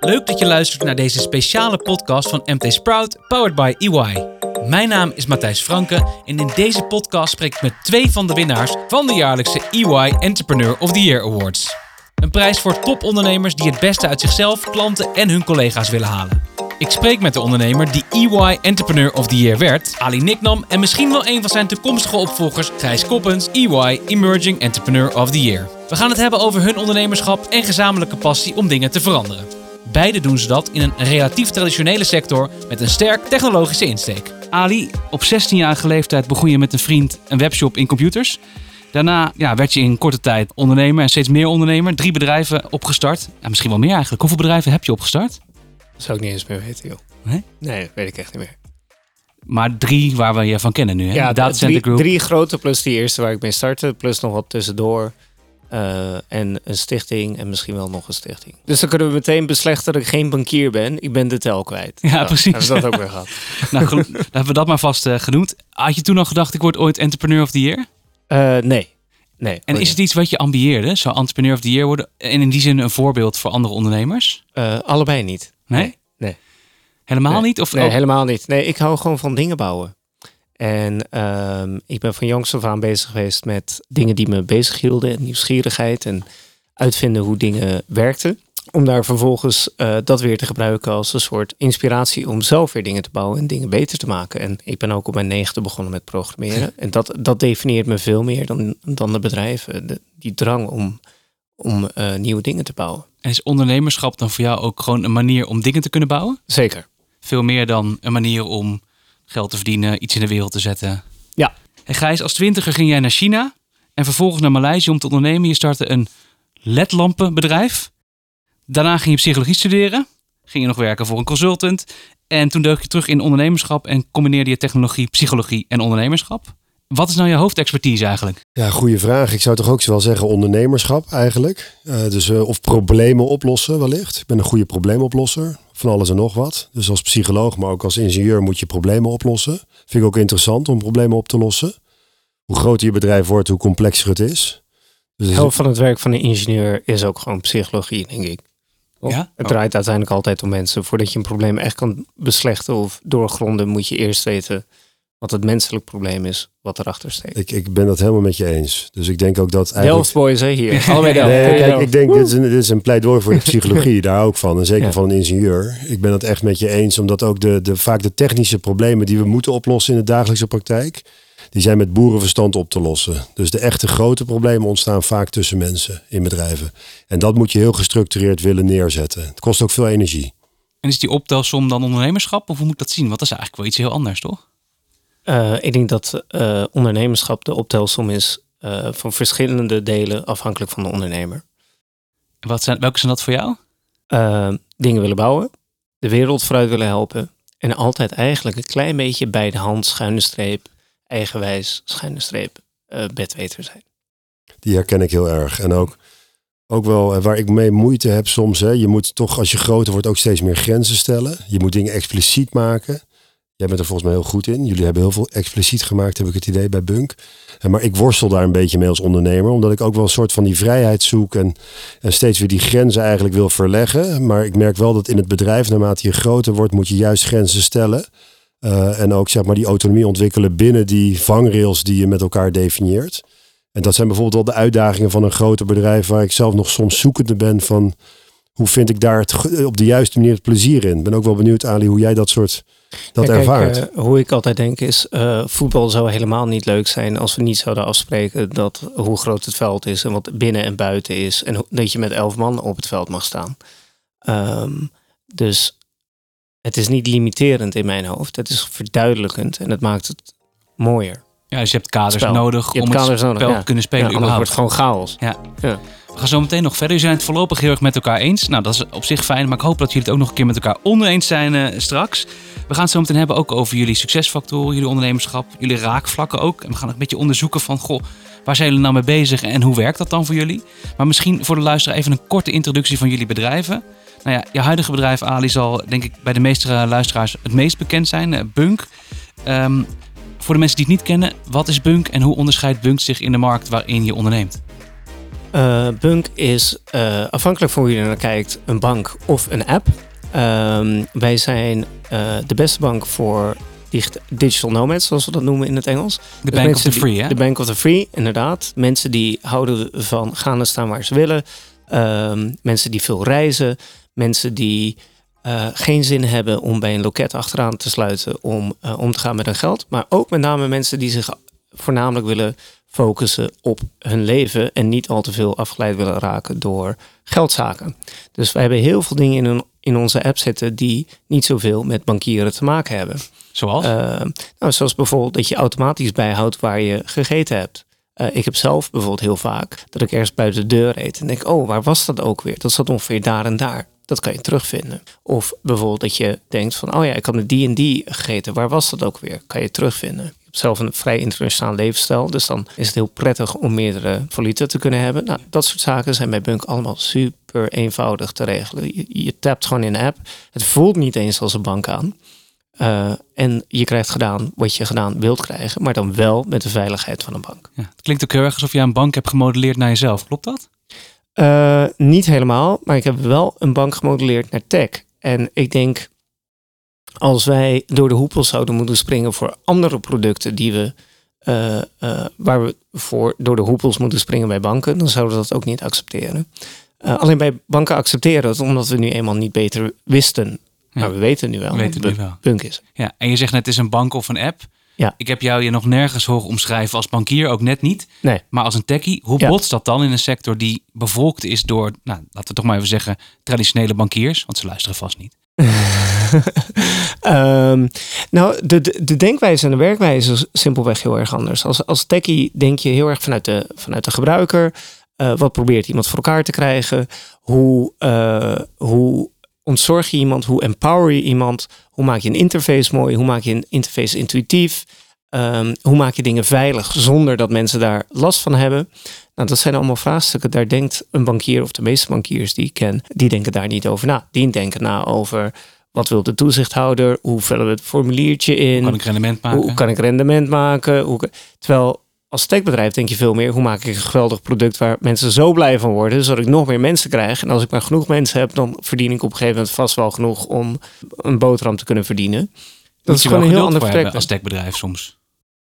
Leuk dat je luistert naar deze speciale podcast van MT Sprout, powered by EY. Mijn naam is Matthijs Franke en in deze podcast spreek ik met twee van de winnaars van de jaarlijkse EY Entrepreneur of the Year Awards. Een prijs voor topondernemers die het beste uit zichzelf, klanten en hun collega's willen halen. Ik spreek met de ondernemer die EY Entrepreneur of the Year werd, Ali Niknam, en misschien wel een van zijn toekomstige opvolgers, Gijs Koppens, EY Emerging Entrepreneur of the Year. We gaan het hebben over hun ondernemerschap en gezamenlijke passie om dingen te veranderen. Beide doen ze dat in een relatief traditionele sector met een sterk technologische insteek. Ali, op 16-jarige leeftijd begon je met een vriend een webshop in computers. Daarna ja, werd je in korte tijd ondernemer en steeds meer ondernemer. Drie bedrijven opgestart. Ja, misschien wel meer eigenlijk. Hoeveel bedrijven heb je opgestart? Dat zou ik niet eens meer weten, joh. Nee? Nee, dat weet ik echt niet meer. Maar drie waar we je van kennen nu. Hè? Ja, de Data Center drie, Group. drie grote plus die eerste waar ik mee startte. Plus nog wat tussendoor. Eh, en een stichting en misschien wel nog een stichting. Dus dan kunnen we meteen beslechten dat ik geen bankier ben. Ik ben de tel kwijt. Ja, Nou, precies. Hebben we dat ook weer gehad. Nou, dan hebben we dat maar vast eh, genoemd. Had je toen al gedacht, ik word ooit Entrepreneur of the Year? Eh, nee. nee. En is het iets wat je ambieerde? Zou Entrepreneur of the Year worden? En in die zin een voorbeeld voor andere ondernemers? Allebei niet. Nee? Nee. Helemaal Nee. niet? Of Nee, helemaal niet. Nee, ik hou gewoon van dingen bouwen. En ehm, ik ben van jongs af aan bezig geweest met dingen die me bezighielden. En nieuwsgierigheid en uitvinden hoe dingen werkten. Om daar vervolgens eh, dat weer te gebruiken als een soort inspiratie om zelf weer dingen te bouwen en dingen beter te maken. En ik ben ook op mijn negende begonnen met programmeren. En dat, dat definieert me veel meer dan, dan de bedrijven. De- die drang om, om eh, nieuwe dingen te bouwen. En is ondernemerschap dan voor jou ook gewoon een manier om dingen te kunnen bouwen? Zeker. Veel meer dan een manier om geld te verdienen, iets in de wereld te zetten. Ja. En Gijs, als twintiger ging jij naar China en vervolgens naar Maleisië om te ondernemen. Je startte een ledlampenbedrijf. Daarna ging je psychologie studeren. Ging je nog werken voor een consultant. En toen dook je terug in ondernemerschap en combineerde je technologie, psychologie en ondernemerschap. Wat is nou je hoofdexpertise eigenlijk? Ja, goede vraag. Ik zou toch ook wel zeggen ondernemerschap eigenlijk. Eh, dus, eh, of problemen oplossen wellicht. Ik ben een goede probleemoplosser. Van alles en nog wat. Dus als psycholoog, maar ook als ingenieur moet je problemen oplossen. Vind ik ook interessant om problemen op te lossen. Hoe groter je bedrijf wordt, hoe complexer het is. Dus De helft van het werk van een ingenieur is ook gewoon psychologie, denk ik. Ja? Het draait uiteindelijk altijd om mensen. Voordat je een probleem echt kan beslechten of doorgronden, moet je eerst weten wat het menselijk probleem is, wat erachter steekt. ik, ik ben dat helemaal met je eens. Dus ik denk ook dat eigenlijk... Delft boys, hè, hier. Allebei Delft. Nee, Hey, kijk, Delft. ik denk, dit is, een, dit is een pleidooi voor de psychologie. Daar hou ik van. En zeker Ja. van een ingenieur. Ik ben het echt met je eens. Omdat ook de, de, vaak de technische problemen die we moeten oplossen in de dagelijkse praktijk. Die zijn met boerenverstand op te lossen. Dus de echte grote problemen ontstaan vaak tussen mensen in bedrijven. En dat moet je heel gestructureerd willen neerzetten. Het kost ook veel energie. En is die optelsom dan ondernemerschap of hoe moet ik dat zien? Want dat is eigenlijk wel iets heel anders, toch? Eh, ik denk dat eh, ondernemerschap de optelsom is eh, van verschillende delen afhankelijk van de ondernemer. Wat zijn, welke zijn dat voor jou? Dingen willen bouwen, de wereld vooruit willen helpen en altijd eigenlijk een klein beetje bij de hand, schuine streep, eigenwijs, schuine streep, eh bedweter zijn. Die herken ik heel erg. En ook, ook wel waar ik mee moeite heb soms. Hè, je moet toch, als je groter wordt, ook steeds meer grenzen stellen. Je moet dingen expliciet maken. Jij bent er volgens mij heel goed in. Jullie hebben heel veel expliciet gemaakt, heb ik het idee, bij Bunk. En Maar ik worstel daar een beetje mee als ondernemer. Omdat ik ook wel een soort van die vrijheid zoek. En, steeds weer die grenzen eigenlijk wil verleggen. Maar ik merk wel dat in het bedrijf, naarmate je groter wordt, moet je juist grenzen stellen. Eh, en ook zeg maar die autonomie ontwikkelen binnen die vangrails die je met elkaar definieert. En dat zijn bijvoorbeeld wel de uitdagingen van een groter bedrijf waar ik zelf nog soms zoekende ben van hoe vind ik daar het, op de juiste manier het plezier in. Ik ben ook wel benieuwd, Ali, hoe jij dat soort dat Ja, kijk, ervaart. eh, hoe ik altijd denk is, eh, voetbal zou helemaal niet leuk zijn als we niet zouden afspreken dat hoe groot het veld is en wat binnen en buiten is. En hoe- dat je met elf man op het veld mag staan. Ehm, dus het is niet limiterend in mijn hoofd. Het is verduidelijkend en het maakt het mooier. Ja, dus je hebt kaders Spel. nodig Je om het nodig, spel ja. te kunnen Ja, spelen wordt überhaupt. het gewoon chaos. We gaan zo meteen nog verder. Jullie zijn het voorlopig heel erg met elkaar eens. Nou, dat is op zich fijn, maar ik hoop dat jullie het ook nog een keer met elkaar oneens zijn eh, straks. We gaan het zo meteen hebben ook over jullie succesfactoren, jullie ondernemerschap, jullie raakvlakken ook. En we gaan een beetje onderzoeken van, goh, waar zijn jullie nou mee bezig en hoe werkt dat dan voor jullie? Maar misschien voor de luisteraar even een korte introductie van jullie bedrijven. Nou ja, je huidige bedrijf Ali zal denk ik bij de meeste eh, luisteraars het meest bekend zijn, eh, Bunk. Ehm, voor de mensen die het niet kennen, wat is Bunk en hoe onderscheidt Bunk zich in de markt waarin je onderneemt? Uh, Bunk is uh, afhankelijk van hoe je naar kijkt, een bank of een app. Ehm, wij zijn uh, de beste bank voor digital nomads, zoals we dat noemen in het Engels. De bank of the free, hè? De bank of the free, inderdaad. Mensen die houden van gaan en staan waar ze willen. Ehm, mensen die veel reizen. Mensen die uh, geen zin hebben om bij een loket achteraan te sluiten om uh, om te gaan met hun geld. Maar ook met name mensen die zich voornamelijk willen focussen op hun leven en niet al te veel afgeleid willen raken door geldzaken. Dus wij hebben heel veel dingen in, een, in onze app zitten die niet zoveel met bankieren te maken hebben. Zoals? Uh, nou, zoals bijvoorbeeld dat je automatisch bijhoudt waar je gegeten hebt. Uh, ik heb zelf bijvoorbeeld heel vaak dat ik ergens buiten de deur eet en denk, oh, waar was dat ook weer? Dat zat ongeveer daar en daar. Dat kan je terugvinden. Of bijvoorbeeld dat je denkt van, oh ja, ik had met die en die gegeten. Waar was dat ook weer? Kan je terugvinden. Zelf een vrij internationaal levensstijl. Dus dan is het heel prettig om meerdere valuta te kunnen hebben. Nou, dat soort zaken zijn bij Bunk allemaal super eenvoudig te regelen. Je, je tapt gewoon in de app. Het voelt niet eens als een bank aan. Uh, en je krijgt gedaan wat je gedaan wilt krijgen, maar dan wel met de veiligheid van een bank. Ja, het klinkt ook heel erg alsof je een bank hebt gemodelleerd naar jezelf. Klopt dat? Uh, niet helemaal, maar ik heb wel een bank gemodelleerd naar tech. En ik denk, als wij door de hoepel zouden moeten springen voor andere producten die we, uh, waar we voor door de hoepels moeten springen bij banken, dan zouden we dat ook niet accepteren. alleen bij banken accepteren het omdat we nu eenmaal niet beter wisten maar we weten nu wel. We weten nu wel. Punk is. Ja, en je zegt net, het is een bank of een app. Ja. Ik heb jou je nog nergens horen omschrijven als bankier, ook net niet. Nee. Maar als een techie, hoe Ja. botst dat dan in een sector die bevolkt is door, nou, laten we toch maar even zeggen, traditionele bankiers? Want ze luisteren vast niet. Ehm, nou, de, de, de denkwijze en de werkwijze is simpelweg heel erg anders. Als, als techie denk je heel erg vanuit de, vanuit de gebruiker. Eh, wat probeert iemand voor elkaar te krijgen? Hoe, eh, hoe ontzorg je iemand? Hoe empower je iemand? Hoe maak je een interface mooi? Hoe maak je een interface intuïtief? Ehm, hoe maak je dingen veilig zonder dat mensen daar last van hebben? Nou, dat zijn allemaal vraagstukken. Daar denkt een bankier of de meeste bankiers die ik ken, die denken daar niet over na. Die denken na over wat wil de toezichthouder? Hoe vullen we het formuliertje in? Hoe kan ik rendement maken? Hoe kan ik rendement maken? Hoe, terwijl als techbedrijf denk je veel meer, hoe maak ik een geweldig product waar mensen zo blij van worden, zodat ik nog meer mensen krijg. En als ik maar genoeg mensen heb, dan verdien ik op een gegeven moment vast wel genoeg om een boterham te kunnen verdienen. Dat is gewoon wel een heel ander vertrek. als techbedrijf soms.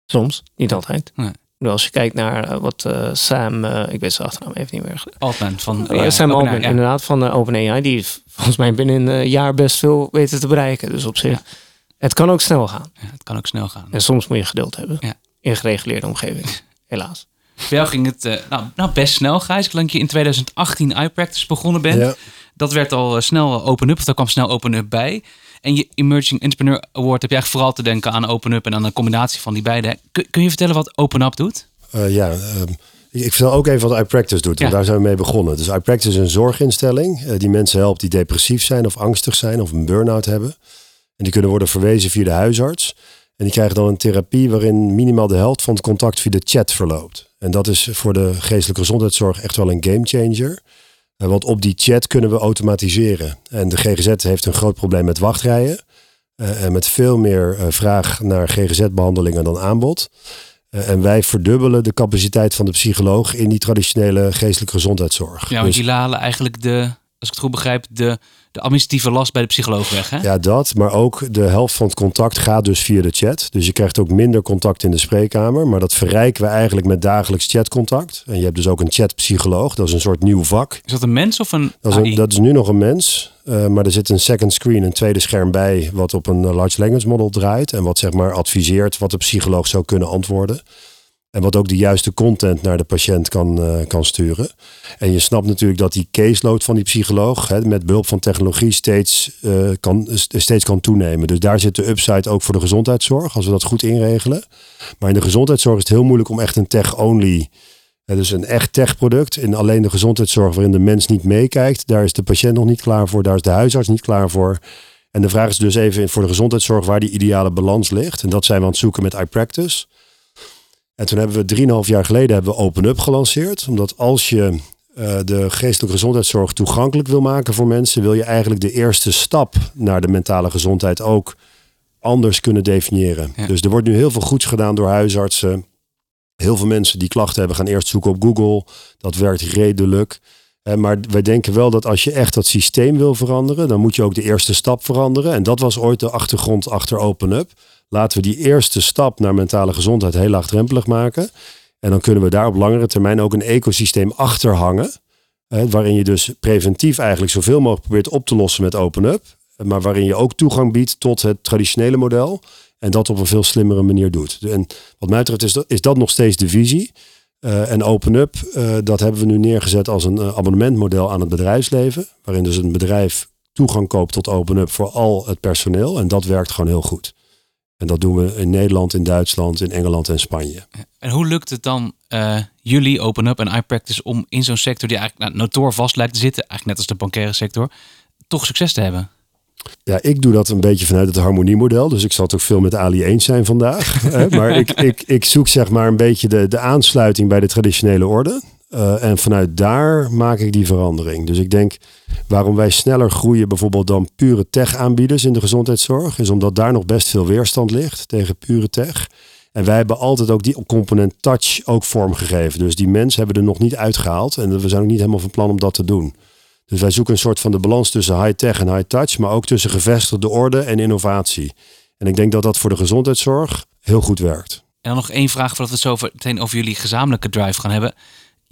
Soms, niet altijd. Nee. Nou, Als je kijkt naar eh, wat eh, Sam, eh, ik weet zijn achternaam even niet meer. Altman van ja, Sam OpenAI, Altman, ja. inderdaad, van uh, OpenAI. Die heeft volgens mij binnen een jaar best veel weten te bereiken. Dus op zich, Ja. het kan ook snel gaan. Ja, het kan ook snel gaan. En soms moet je geduld hebben. Ja. In gereguleerde omgeving, helaas. Bij jou ging het nou, nou, best snel, Gijs. Ik denk dat je in 2018 iPractice begonnen bent. Ja. Dat werd al snel Open Up, of daar kwam snel Open Up bij. En je Emerging Entrepreneur Award heb je eigenlijk vooral te denken aan Open Up en aan een combinatie van die beide. Kun, kun je vertellen wat Open Up doet? Eh, ja, ehm, ik ik vertel ook even wat iPractice doet. Want Ja. daar zijn we mee begonnen. Dus iPractice is een zorginstelling eh, die mensen helpt die depressief zijn of angstig zijn of een burn-out hebben. En die kunnen worden verwezen via de huisarts. En die krijgen dan een therapie waarin minimaal de helft van het contact via de chat verloopt. En dat is voor de geestelijke gezondheidszorg echt wel een gamechanger. Eh, Want op die chat kunnen we automatiseren. En de GGZ heeft een groot probleem met wachtrijen. eh, en met veel meer eh, vraag naar GGZ-behandelingen dan aanbod. Eh, en wij verdubbelen de capaciteit van de psycholoog in die traditionele geestelijke gezondheidszorg. Ja, want Dus- jullie halen eigenlijk de, als ik het goed begrijp, de, de administratieve last bij de psycholoog weg. Hè? Ja, dat. Maar ook de helft van het contact gaat dus via de chat. Dus je krijgt ook minder contact in de spreekkamer. Maar dat verrijken we eigenlijk met dagelijks chatcontact. En je hebt dus ook een chatpsycholoog. Dat is een soort nieuw vak. Is dat een mens of een Dat is, een- dat is nu nog een mens. eh, maar er zit een second screen, een tweede scherm bij. Wat op een eh, large language model draait. En wat zeg maar adviseert wat de psycholoog zou kunnen antwoorden. En wat ook de juiste content naar de patiënt kan, eh, kan sturen. En je snapt natuurlijk dat die caseload van die psycholoog hè, met behulp van technologie steeds, eh, kan, st- steeds kan toenemen. Dus daar zit de upside ook voor de gezondheidszorg, als we dat goed inregelen. Maar in de gezondheidszorg is het heel moeilijk om echt een tech-only, dus een echt tech-product, in alleen de gezondheidszorg waarin de mens niet meekijkt, daar is de patiënt nog niet klaar voor, daar is de huisarts niet klaar voor. En de vraag is dus even voor de gezondheidszorg waar die ideale balans ligt. En dat zijn we aan het zoeken met iPractice. En toen hebben we drieënhalf jaar geleden hebben we Open Up gelanceerd. Omdat als je eh, de geestelijke gezondheidszorg toegankelijk wil maken voor mensen, wil je eigenlijk de eerste stap naar de mentale gezondheid ook anders kunnen definiëren. Ja. Dus er wordt nu heel veel goeds gedaan door huisartsen Heel veel mensen die klachten hebben gaan eerst zoeken op Google. Dat werkt redelijk. Eh, maar wij denken wel dat als je echt dat systeem wil veranderen, dan moet je ook de eerste stap veranderen. En dat was ooit de achtergrond achter OpenUp. Laten we die eerste stap naar mentale gezondheid heel laagdrempelig maken. En dan kunnen we daar op langere termijn ook een ecosysteem achter hangen. waarin je dus preventief eigenlijk zoveel mogelijk probeert op te lossen met OpenUp. Maar waarin je ook toegang biedt tot het traditionele model. En dat op een veel slimmere manier doet. En wat mij betreft is dat, is dat nog steeds de visie. Uh, en OpenUp, uh, dat hebben we nu neergezet als een uh, abonnementmodel aan het bedrijfsleven. Waarin dus een bedrijf toegang koopt tot OpenUp voor al het personeel. En dat werkt gewoon heel goed. En dat doen we in Nederland, in Duitsland, in Engeland en Spanje. En hoe lukt het dan jullie, OpenUp en iPractice, om in zo'n sector die eigenlijk nou, notoor vast lijkt te zitten, eigenlijk net als de bankaire sector, toch succes te hebben? Ja, ik doe dat een beetje vanuit het harmoniemodel. Dus ik zal het ook veel met Ali eens zijn vandaag. maar ik, ik, ik zoek zeg maar een beetje de, de aansluiting bij de traditionele orde. Uh, en vanuit daar maak ik die verandering. Dus ik denk waarom wij sneller groeien bijvoorbeeld dan pure tech-aanbieders in de gezondheidszorg, is omdat daar nog best veel weerstand ligt tegen pure tech. En wij hebben altijd ook die component touch ook vormgegeven. Dus die mensen hebben er nog niet uitgehaald. En we zijn ook niet helemaal van plan om dat te doen. Dus wij zoeken een soort van de balans tussen high-tech en high-touch, maar ook tussen gevestigde orde en innovatie. En ik denk dat dat voor de gezondheidszorg heel goed werkt. En dan nog één vraag voordat we het zo meteen over jullie gezamenlijke drive gaan hebben.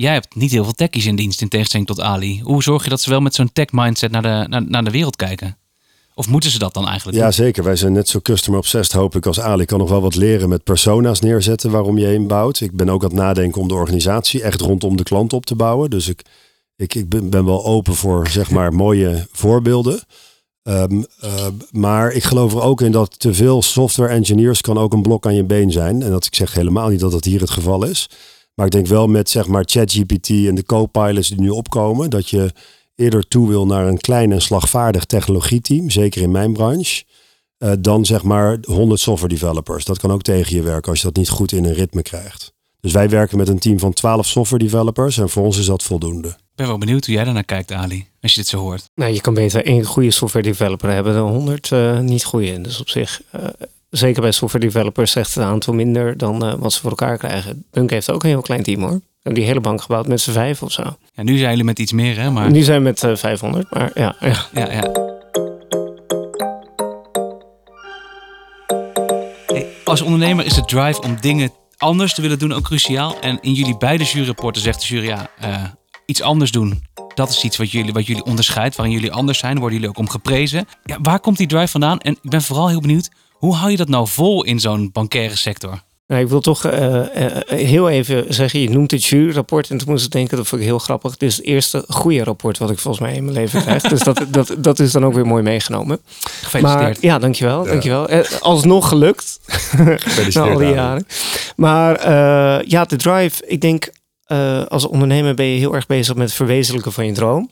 Jij hebt niet heel veel techies in dienst in tegenstelling tot Ali. Hoe zorg je dat ze wel met zo'n tech mindset naar de, naar, naar de wereld kijken? Of moeten ze dat dan eigenlijk? Ja, zeker. Wij zijn net zo customer obsessed, hoop ik, als Ali. Ik kan nog wel wat leren met persona's neerzetten waarom je heen bouwt. Ik ben ook aan het nadenken om de organisatie echt rondom de klant op te bouwen. Dus ik ik, ik ben, ben wel open voor zeg maar mooie voorbeelden. Um, uh, maar ik geloof er ook in dat te veel software engineers kan ook een blok aan je been zijn. En dat ik zeg helemaal niet dat dat hier het geval is. Maar ik denk wel met zeg maar ChatGPT en de co-pilots die nu opkomen, dat je eerder toe wil naar een klein en slagvaardig technologieteam, zeker in mijn branche, uh, dan zeg maar 100 software developers. Dat kan ook tegen je werken als je dat niet goed in een ritme krijgt. Dus wij werken met een team van 12 software developers en voor ons is dat voldoende ben wel benieuwd hoe jij daarnaar kijkt, Ali, als je dit zo hoort. Nou, je kan beter één goede software developer hebben dan honderd uh, niet goede. Dus op zich, uh, zeker bij software developers zegt het aantal minder dan uh, wat ze voor elkaar krijgen. Bunk heeft ook een heel klein team hoor. Hebben die hele bank gebouwd met z'n vijf of zo. Ja, nu zijn jullie met iets meer hè? Maar... Nu zijn we met 500, maar ja. ja. ja, ja. Hey, als ondernemer is de drive om dingen anders te willen doen ook cruciaal. En in jullie beide juryrapporten zegt de jury ja, iets anders doen. Dat is iets wat jullie, wat jullie onderscheidt, waarin jullie anders zijn. Worden jullie ook om geprezen. Ja, waar komt die drive vandaan? En ik ben vooral heel benieuwd, hoe hou je dat nou vol in zo'n bankaire sector? Nou, ik wil toch uh, uh, heel even zeggen, je noemt het juryrapport en toen moest ik denken, dat vond ik heel grappig. Dit is het eerste goede rapport wat ik volgens mij in mijn leven krijg. dus dat, dat, dat is dan ook weer mooi meegenomen. Gefeliciteerd. Maar, ja, dankjewel. Ja. dankjewel. Uh, alsnog gelukt. Na al die jaren. Maar ja, de drive, ik denk uh, als ondernemer ben je heel erg bezig met het verwezenlijken van je droom.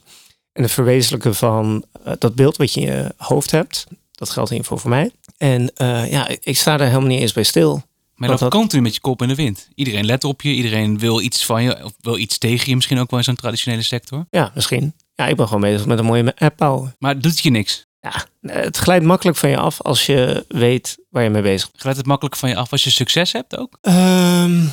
En het verwezenlijken van uh, dat beeld wat je in je hoofd hebt. Dat geldt in ieder geval voor mij. En uh, ja, ik sta daar helemaal niet eens bij stil. Maar dat, dat continu met je kop in de wind. Iedereen let op je, iedereen wil iets van je, of wil iets tegen je, misschien ook wel in zo'n traditionele sector. Ja, misschien. Ja, ik ben gewoon bezig met een mooie app bouwen. Maar doet je niks? Ja, het glijdt makkelijk van je af als je weet waar je mee bezig bent. Glijdt het makkelijk van je af als je succes hebt ook? Um,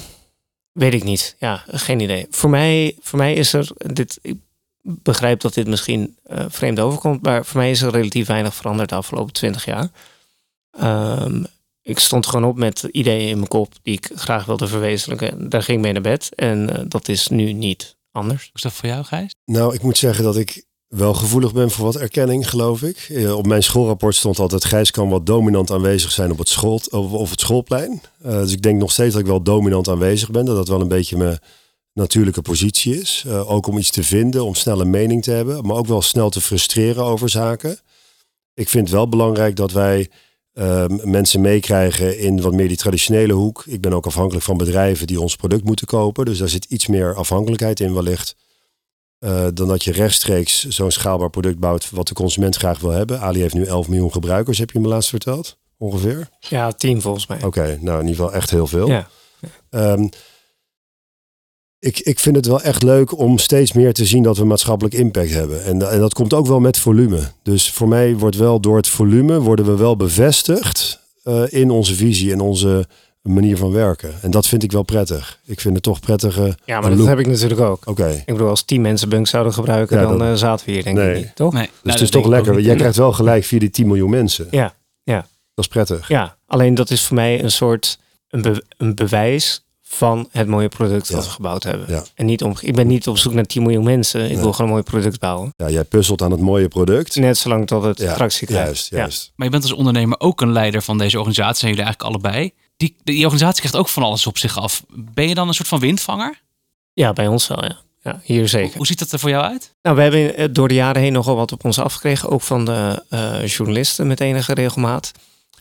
Weet ik niet. Ja, geen idee. Voor mij, voor mij is er dit. Ik begrijp dat dit misschien uh, vreemd overkomt, maar voor mij is er relatief weinig veranderd de afgelopen twintig jaar. Um, ik stond gewoon op met ideeën in mijn kop die ik graag wilde verwezenlijken. Daar ging ik mee naar bed en uh, dat is nu niet anders. Hoe is dat voor jou, Gijs? Nou, ik moet zeggen dat ik wel gevoelig ben voor wat erkenning, geloof ik. Eh, op mijn schoolrapport stond altijd: Gijs kan wat dominant aanwezig zijn op het, school, of, het schoolplein. Uh, dus ik denk nog steeds dat ik wel dominant aanwezig ben. Dat dat wel een beetje mijn natuurlijke positie is. Uh, ook om iets te vinden, om snel een mening te hebben, maar ook wel snel te frustreren over zaken. Ik vind het wel belangrijk dat wij ehm, mensen meekrijgen in wat meer die traditionele hoek. Ik ben ook afhankelijk van bedrijven die ons product moeten kopen. Dus daar zit iets meer afhankelijkheid in wellicht. Uh, dan dat je rechtstreeks zo'n schaalbaar product bouwt wat de consument graag wil hebben. Ali heeft nu 11 miljoen gebruikers, heb je me laatst verteld? Ongeveer? Ja, 10 volgens mij. Oké, nou in ieder geval echt heel veel. Ja. Um, ik, ik vind het wel echt leuk om steeds meer te zien dat we maatschappelijk impact hebben. En, en dat komt ook wel met volume. Dus voor mij wordt wel door het volume worden we wel bevestigd uh, in onze visie en onze manier van werken. En dat vind ik wel prettig. Ik vind het toch prettige... Ja, maar dat heb ik natuurlijk ook. Oké, Ik bedoel, als tien mensen Bunk zouden gebruiken, Ja, dan dat- eh, zaten we hier denk Nee. ik niet, toch? Nee, dus nou, het is toch lekker. Jij krijgt wel gelijk via die 10 miljoen mensen. Ja, ja, Dat is prettig. ja. Alleen dat is voor mij een soort een, be- een bewijs van het mooie product dat Ja. we gebouwd hebben. Ja. En niet om, ik ben niet op zoek naar 10 miljoen mensen. Ik Nee. wil gewoon een mooi product bouwen. Ja, jij puzzelt aan het mooie product. Net zolang tot het Ja, tractie krijgt. juist, Ja. juist. Maar je bent als ondernemer ook een leider van deze organisatie. Zijn jullie eigenlijk allebei. Die, die organisatie krijgt ook van alles op zich af. Ben je dan een soort van windvanger? Ja, bij ons wel, ja. Ja, hier zeker. Hoe ziet dat er voor jou uit? Nou, we hebben eh, door de jaren heen nogal wat op ons afgekregen. Ook van de eh, journalisten met enige regelmaat.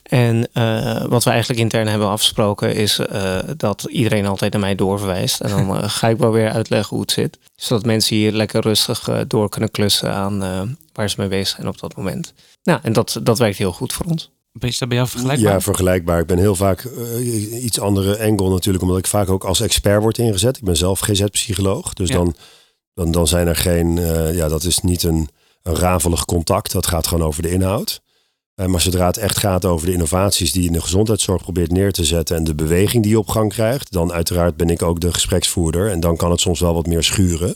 En eh, wat we eigenlijk intern hebben afgesproken is eh, dat iedereen altijd naar mij doorverwijst. En dan eh, ga ik wel weer uitleggen hoe het zit. Zodat mensen hier lekker rustig door kunnen klussen aan eh, waar ze mee bezig zijn op dat moment. Nou, en dat, dat werkt heel goed voor ons. Is dat bij jou vergelijkbaar? Ja, vergelijkbaar. Ik ben heel vaak iets andere angle natuurlijk, omdat ik vaak ook als expert word ingezet. Ik ben zelf GZ-psycholoog, dus Ja. dan, dan, dan zijn er geen, eh, ja, dat is niet een, een rafelig contact. Dat gaat gewoon over de inhoud. Eh, maar zodra het echt gaat over de innovaties die je in de gezondheidszorg probeert neer te zetten en de beweging die je op gang krijgt, dan uiteraard ben ik ook de gespreksvoerder en dan kan het soms wel wat meer schuren.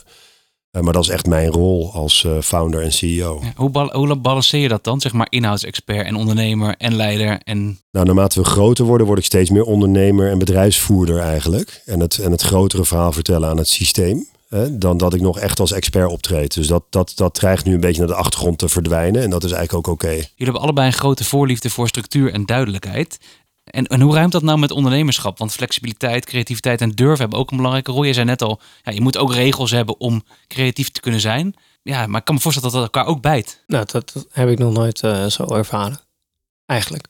Eh, maar dat is echt mijn rol als eh, founder en CEO. Ja, hoe, bal- hoe balanceer je dat dan? Zeg maar inhoudsexpert en ondernemer en leider. En Nou, naarmate we groter worden, word ik steeds meer ondernemer en bedrijfsvoerder eigenlijk. En het, en het grotere verhaal vertellen aan het systeem. Hè, dan dat ik nog echt als expert optreed. Dus dat, dat, dat dreigt nu een beetje naar de achtergrond te verdwijnen. En dat is eigenlijk ook oké. jullie hebben allebei een grote voorliefde voor structuur en duidelijkheid. En, en hoe ruimt dat nou met ondernemerschap? Want flexibiliteit, creativiteit en durf hebben ook een belangrijke rol. Je zei net al, ja, je moet ook regels hebben om creatief te kunnen zijn. Ja, maar ik kan me voorstellen dat dat elkaar ook bijt. Nou, dat, dat heb ik nog nooit eh, zo ervaren. Eigenlijk.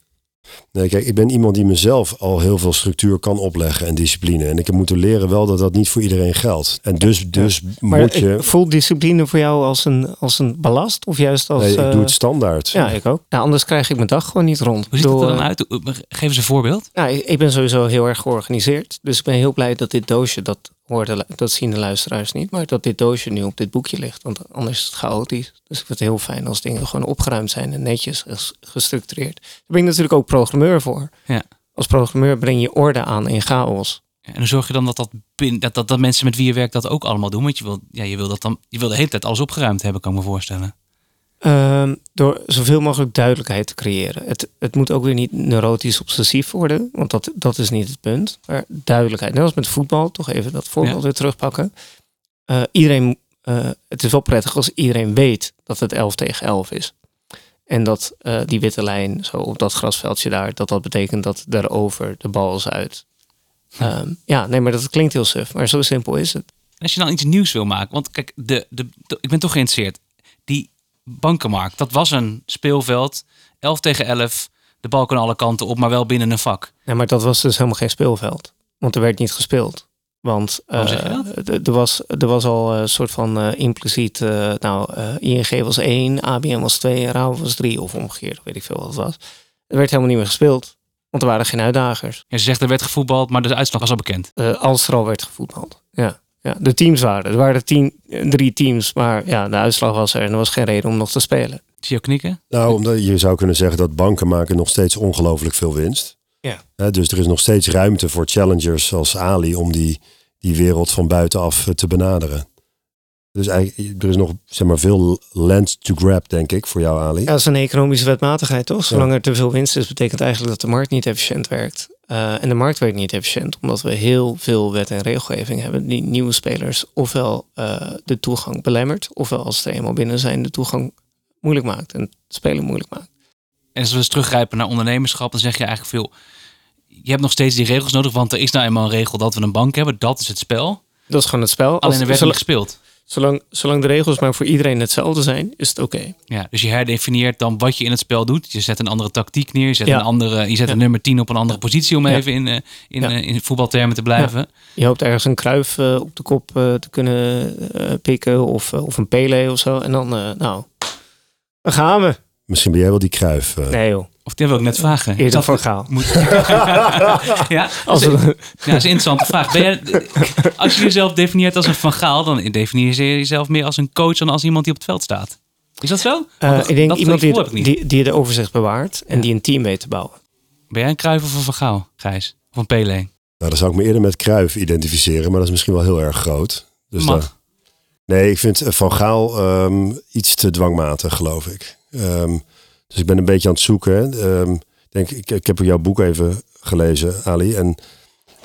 Nee, kijk, ik ben iemand die mezelf al heel veel structuur kan opleggen en discipline. En ik heb moeten leren wel dat dat niet voor iedereen geldt. En dus, dus Maar moet je... ik voel discipline voor jou als een, als een ballast? Of juist als... Nee, ik eh, doe het standaard. Ja, ik ook. Ja, anders krijg ik mijn dag gewoon niet rond. Hoe ziet dat er dan uit? Geef eens een voorbeeld. Nou, ik ben sowieso heel erg georganiseerd. Dus ik ben heel blij dat dit doosje, dat, hoorde, dat zien de luisteraars niet, maar dat dit doosje nu op dit boekje ligt. Want anders is het chaotisch. Dus ik vind het heel fijn als dingen gewoon opgeruimd zijn en netjes ges- gestructureerd. Daar ben ik natuurlijk ook programmeur voor. Ja. Als programmeur breng je orde aan in chaos. En dan zorg je dan dat, dat, dat, dat mensen met wie je werkt dat ook allemaal doen. Want je wil, ja, je wil, dat dan, je wil de hele tijd alles opgeruimd hebben, kan ik me voorstellen. Ehm, door zoveel mogelijk duidelijkheid te creëren. Het, het moet ook weer niet neurotisch obsessief worden, want dat, dat is niet het punt. Maar duidelijkheid. Net als met voetbal, toch even dat voorbeeld Ja. weer terugpakken. Eh, iedereen, eh, het is wel prettig als iedereen weet dat het 11 tegen 11 is. En dat eh, die witte lijn zo op dat grasveldje daar, dat dat betekent dat daarover de bal is uit. Ehm, ja, nee, maar dat klinkt heel suf, maar zo simpel is het. Als je dan iets nieuws wil maken, want kijk, de, de, de- ik ben toch geïnteresseerd. Die bankenmarkt, dat was een speelveld, 11 tegen 11, de bal kan alle kanten op, maar wel binnen een vak. Ja, maar dat was dus helemaal geen speelveld. Want er werd niet gespeeld. Want d- er, was, er was al een soort van eh, impliciet... eh, nou, ING was 1, ABN was 2 en Rauw was 3 of omgekeerd. Weet ik veel wat het was. Er werd helemaal niet meer gespeeld. Want er waren geen uitdagers. En ze zegt er werd gevoetbald, maar de uitslag was al bekend. Als er al werd gevoetbald. Ja. Ja, de teams waren. Er waren tien, drie teams, maar ja, de uitslag was er en er was geen reden om nog te spelen. Zie je knikken? Nou, omdat je zou kunnen zeggen dat banken maken nog steeds ongelooflijk veel winst. Ja. Hè, dus er is nog steeds ruimte voor challengers als Ali om die, die wereld van buitenaf eh, te benaderen. Dus eigenlijk, er is nog zeg maar, veel land to grab, denk ik, voor jou, Ali. Ja, dat is een economische wetmatigheid, toch? Zolang er te veel winst is, betekent eigenlijk dat de markt niet efficiënt werkt. Eh, en de markt werkt niet efficiënt, omdat we heel veel wet en regelgeving hebben die nieuwe spelers ofwel eh, de toegang belemmert, ofwel als ze er eenmaal binnen zijn, de toegang moeilijk maakt en het spelen moeilijk maakt. En als we eens teruggrijpen naar ondernemerschap, dan zeg je eigenlijk veel. Je hebt nog steeds die regels nodig, want er is nou eenmaal een regel dat we een bank hebben. Dat is het spel. Dat is gewoon het spel. Alleen er werd niet gespeeld. Zolang, zolang de regels maar voor iedereen hetzelfde zijn, is het oké. Ja, dus je herdefinieert dan wat je in het spel doet. Je zet een andere tactiek neer. Je zet, Ja. een, andere, je zet Ja. een nummer 10 op een andere positie om Ja. even in, eh, in, Ja. eh, in voetbaltermen te blijven. Je hoopt ergens een kruif eh, op de kop eh, te kunnen eh, pikken of, of een Pele of zo. En dan, eh, nou, dan gaan we. Misschien ben jij wel die kruif. eh. Nee joh, Of dat wil ik net vragen. Eerder van Gaal. Moet... ja, Als dat is, we, ja, dat is een interessante vraag. Ben je, als je jezelf definieert als een Van Gaal, dan definieer je jezelf meer als een coach dan als iemand die op het veld staat. Is dat zo? Eh, dat- ik denk dat iemand die, het- die, die de overzicht bewaart en Ja. die een team weet te bouwen. Ben jij een Cruijff of een Van Gaal, Gijs? Of een Pele? Nou, dan zou ik me eerder met Kruif identificeren, maar dat is misschien wel heel erg groot. Dus Mag. daar- nee, ik vind eh, Van Gaal ehm, iets te dwangmatig, geloof ik. Ehm, dus ik ben een beetje aan het zoeken. Ehm, denk, ik, ik heb jouw boek even gelezen, Ali. En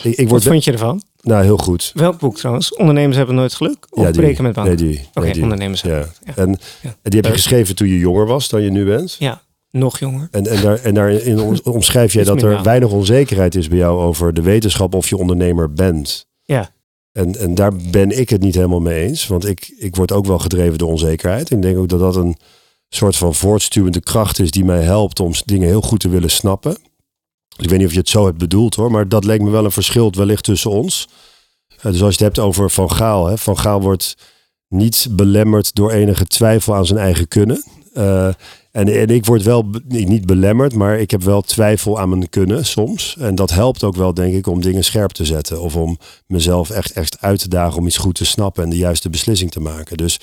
ik, ik Wat word... vond je ervan? Nou, heel goed. Welk boek trouwens? Ondernemers hebben nooit geluk? Of Ja, die. breken met banken? Nee, die. Oké, nee, ondernemers hebben Ja. En, Ja. en die heb je Leuk. geschreven toen je jonger was dan je nu bent. Ja, nog jonger. En, en, daar, en daarin om- omschrijf jij dat er weinig onzekerheid is bij jou over de wetenschap of je ondernemer bent. Ja. En, en daar ben ik het niet helemaal mee eens. Want ik, ik word ook wel gedreven door onzekerheid. En ik denk ook dat dat een soort van voortstuwende kracht is die mij helpt om dingen heel goed te willen snappen. Ik weet niet of je het zo hebt bedoeld hoor, maar dat leek me wel een verschil wellicht tussen ons. Eh, dus als je het hebt over Van Gaal. Hè, van Gaal wordt niet belemmerd door enige twijfel aan zijn eigen kunnen. Eh, en, en ik word wel niet belemmerd, maar ik heb wel twijfel aan mijn kunnen soms. En dat helpt ook wel, denk ik, om dingen scherp te zetten. Of om mezelf echt, echt uit te dagen om iets goed te snappen en de juiste beslissing te maken. Dus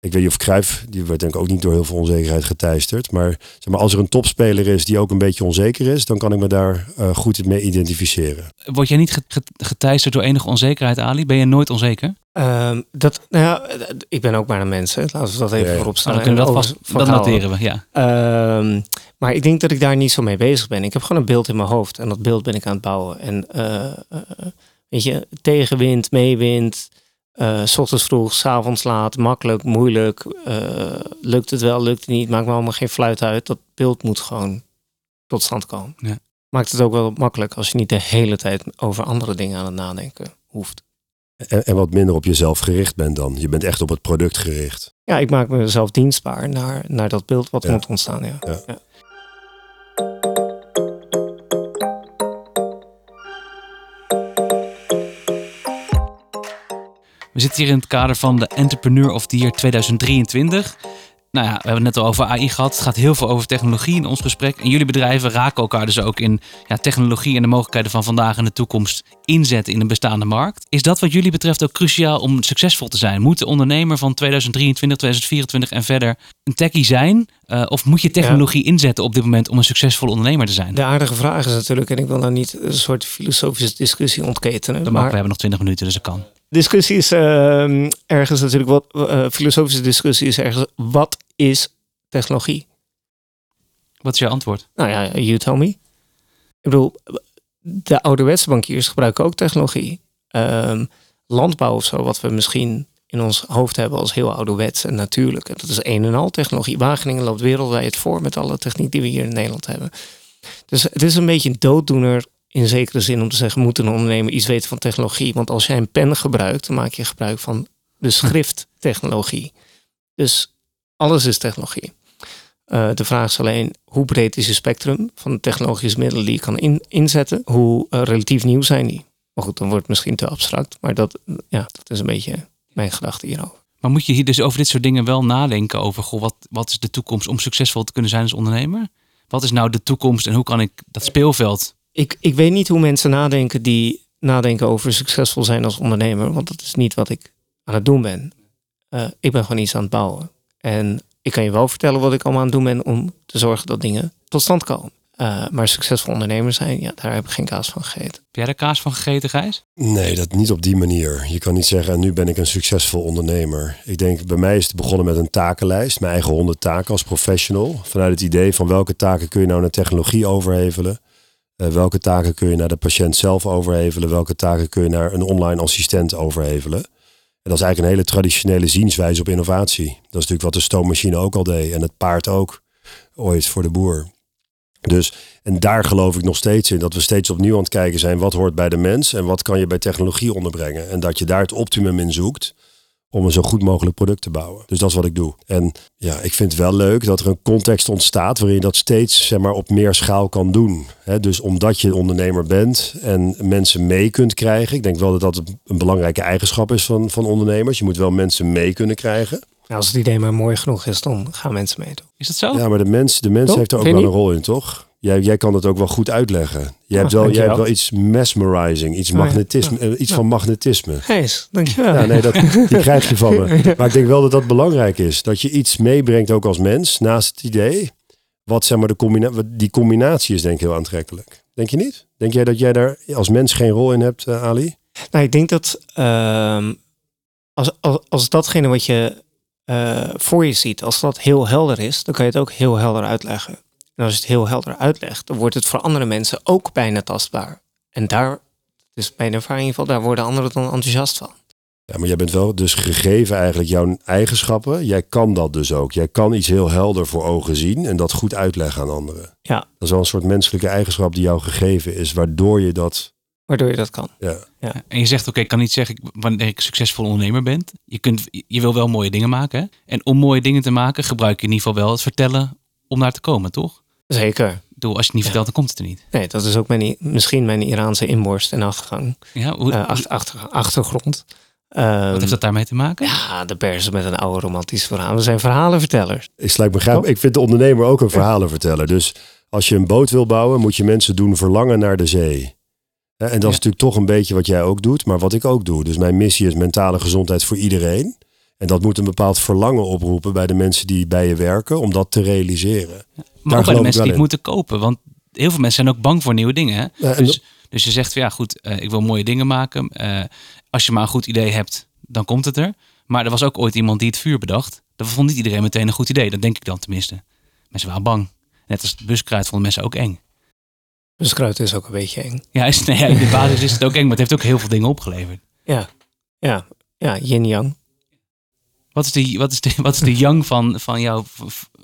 ik weet niet of Cruijff, die werd denk ik ook niet door heel veel onzekerheid geteisterd. Maar, zeg maar als er een topspeler is die ook een beetje onzeker is, dan kan ik me daar eh, goed mee identificeren. Word jij niet ge- ge- geteisterd door enige onzekerheid, Ali? Ben je nooit onzeker? Ehm, dat, nou ja, ik ben ook maar een mens. Hè. Laten we dat even Ja, ja. voorop Nou, staan. dan kunnen we dat vast, Van dat Gaal noteren we, ja. Ehm, maar ik denk dat ik daar niet zo mee bezig ben. Ik heb gewoon een beeld in mijn hoofd en dat beeld ben ik aan het bouwen. En eh, eh, weet je, tegenwind, meewind, eh, s ochtends vroeg, s avonds laat, makkelijk, moeilijk, eh, lukt het wel, lukt het niet, maakt me allemaal geen fluit uit. Dat beeld moet gewoon tot stand komen. Ja. Maakt het ook wel makkelijk als je niet de hele tijd over andere dingen aan het nadenken hoeft. En, en wat minder op jezelf gericht bent dan. Je bent echt op het product gericht. Ja, ik maak mezelf dienstbaar naar, naar dat beeld wat Ja. moet ontstaan. Ja. Ja. We zitten hier in het kader van de Entrepreneur of the Year 2023. Nou ja, we hebben het net al over AI gehad. Het gaat heel veel over technologie in ons gesprek. En jullie bedrijven raken elkaar dus ook in ja, technologie en de mogelijkheden van vandaag en de toekomst inzetten in een bestaande markt. Is dat wat jullie betreft ook cruciaal om succesvol te zijn? Moet de ondernemer van 2023, 2024 en verder een techie zijn? Eh, of moet je technologie inzetten op dit moment om een succesvolle ondernemer te zijn? De aardige vraag is natuurlijk, en ik wil nou niet een soort filosofische discussie ontketenen. Dat mag, we maar hebben nog 20 minuten, dus dat kan. Discussie is ehm, ergens natuurlijk wat, eh, filosofische discussie is ergens, wat is technologie? Wat is jouw antwoord? Nou ja, you tell me. Ik bedoel, de ouderwetse bankiers gebruiken ook technologie. Ehm, landbouw of zo, wat we misschien in ons hoofd hebben als heel ouderwets en natuurlijk. Dat is een en al technologie. Wageningen loopt wereldwijd voor met alle techniek die we hier in Nederland hebben. Dus het is een beetje een dooddoener in zekere zin om te zeggen, moet een ondernemer iets weten van technologie? Want als jij een pen gebruikt, dan maak je gebruik van de schrifttechnologie. Dus alles is technologie. Eh, de vraag is alleen, hoe breed is je spectrum van de technologische middelen die je kan in- inzetten? Hoe eh, relatief nieuw zijn die? Maar goed, dan wordt het misschien te abstract. Maar dat, ja, dat is een beetje mijn gedachte hierover. Maar moet je hier dus over dit soort dingen wel nadenken over, goh, wat, wat is de toekomst om succesvol te kunnen zijn als ondernemer? Wat is nou de toekomst en hoe kan ik dat speelveld? Ik, ik weet niet hoe mensen nadenken die nadenken over succesvol zijn als ondernemer. Want dat is niet wat ik aan het doen ben. Eh, ik ben gewoon iets aan het bouwen. En ik kan je wel vertellen wat ik allemaal aan het doen ben om te zorgen dat dingen tot stand komen. Eh, maar succesvol ondernemer zijn, ja, daar heb ik geen kaas van gegeten. Heb jij daar kaas van gegeten, Gijs? Nee, dat niet op die manier. Je kan niet zeggen, en nu ben ik een succesvol ondernemer. Ik denk, bij mij is het begonnen met een takenlijst. Mijn eigen honderd taken als professional. Vanuit het idee van welke taken kun je nou naar technologie overhevelen. Eh, welke taken kun je naar de patiënt zelf overhevelen. Welke taken kun je naar een online assistent overhevelen. En dat is eigenlijk een hele traditionele zienswijze op innovatie. Dat is natuurlijk wat de stoommachine ook al deed. En het paard ook ooit voor de boer. Dus, en daar geloof ik nog steeds in, dat we steeds opnieuw aan het kijken zijn, wat hoort bij de mens en wat kan je bij technologie onderbrengen. En dat je daar het optimum in zoekt om een zo goed mogelijk product te bouwen. Dus dat is wat ik doe. En ja, ik vind het wel leuk dat er een context ontstaat waarin je dat steeds zeg maar, op meer schaal kan doen. Hè, dus omdat je ondernemer bent en mensen mee kunt krijgen. Ik denk wel dat dat een belangrijke eigenschap is van, van ondernemers. Je moet wel mensen mee kunnen krijgen. Nou, als het idee maar mooi genoeg is, dan gaan mensen meedoen. Is dat zo? Ja, maar de mens, de mens heeft er ook wel een rol in, toch? Jij, jij kan het ook wel goed uitleggen. Jij, hebt, Oh, wel, jij hebt dankjewel. wel iets mesmerizing, iets, Oh, ja. magnetisme, eh, iets van magnetisme. Gijs, dankjewel. Ja, nee, dat, die krijg je van me. Maar ik denk wel dat dat belangrijk is. Dat je iets meebrengt ook als mens, naast het idee. wat zeg maar de combina die combinatie is denk ik heel aantrekkelijk. Denk je niet? Denk jij dat jij daar als mens geen rol in hebt, uh, Ali? Nou, ik denk dat ehm, als, als, als datgene wat je uh, voor je ziet, als dat heel helder is, dan kan je het ook heel helder uitleggen. En als je het heel helder uitlegt, dan wordt het voor andere mensen ook bijna tastbaar. En daar, dus mijn ervaring in ieder geval, daar worden anderen dan enthousiast van. Ja, maar jij bent wel dus gegeven eigenlijk jouw eigenschappen. Jij kan dat dus ook. Jij kan iets heel helder voor ogen zien en dat goed uitleggen aan anderen. Ja. Dat is wel een soort menselijke eigenschap die jou gegeven is, waardoor je dat... Waardoor je dat kan. Ja. ja. En je zegt, oké, ik kan niet zeggen wanneer ik succesvol ondernemer ben. Je, kunt, je wil wel mooie dingen maken. Hè? En om mooie dingen te maken, gebruik je in ieder geval wel het vertellen om daar te komen, toch? Zeker. Doe, als je het niet vertelt, dan komt het er niet. Nee, dat is ook mijn, misschien mijn Iraanse inborst en achtergang. Ja, hoe, uh, achter, achter, achtergrond. Wat heeft dat daarmee te maken? Ja, de persen met een oude romantisch verhaal. We zijn verhalenvertellers. Ik sluit begrijp. Ik vind de ondernemer ook een verhalenverteller. Dus als je een boot wil bouwen, moet je mensen doen verlangen naar de zee. En dat is natuurlijk toch een beetje wat jij ook doet, maar wat ik ook doe. Dus mijn missie is mentale gezondheid voor iedereen. En dat moet een bepaald verlangen oproepen bij de mensen die bij je werken, om dat te realiseren. Ja, maar ook bij de mensen die het moeten kopen. Want heel veel mensen zijn ook bang voor nieuwe dingen. Hè? Ja, dus, dus je zegt, van, ja goed, uh, ik wil mooie dingen maken. Uh, als je maar een goed idee hebt, dan komt het er. Maar er was ook ooit iemand die het vuur bedacht. Dat vond niet iedereen meteen een goed idee. Dat denk ik dan tenminste. Mensen waren bang. Net als het buskruid vonden mensen ook eng. Buskruid is ook een beetje eng. Ja, is, nee, in de basis is het ook eng, maar het heeft ook heel veel dingen opgeleverd. Ja, ja, ja, yin-yang. Wat is de, wat is de, wat is de yang van, van, jouw,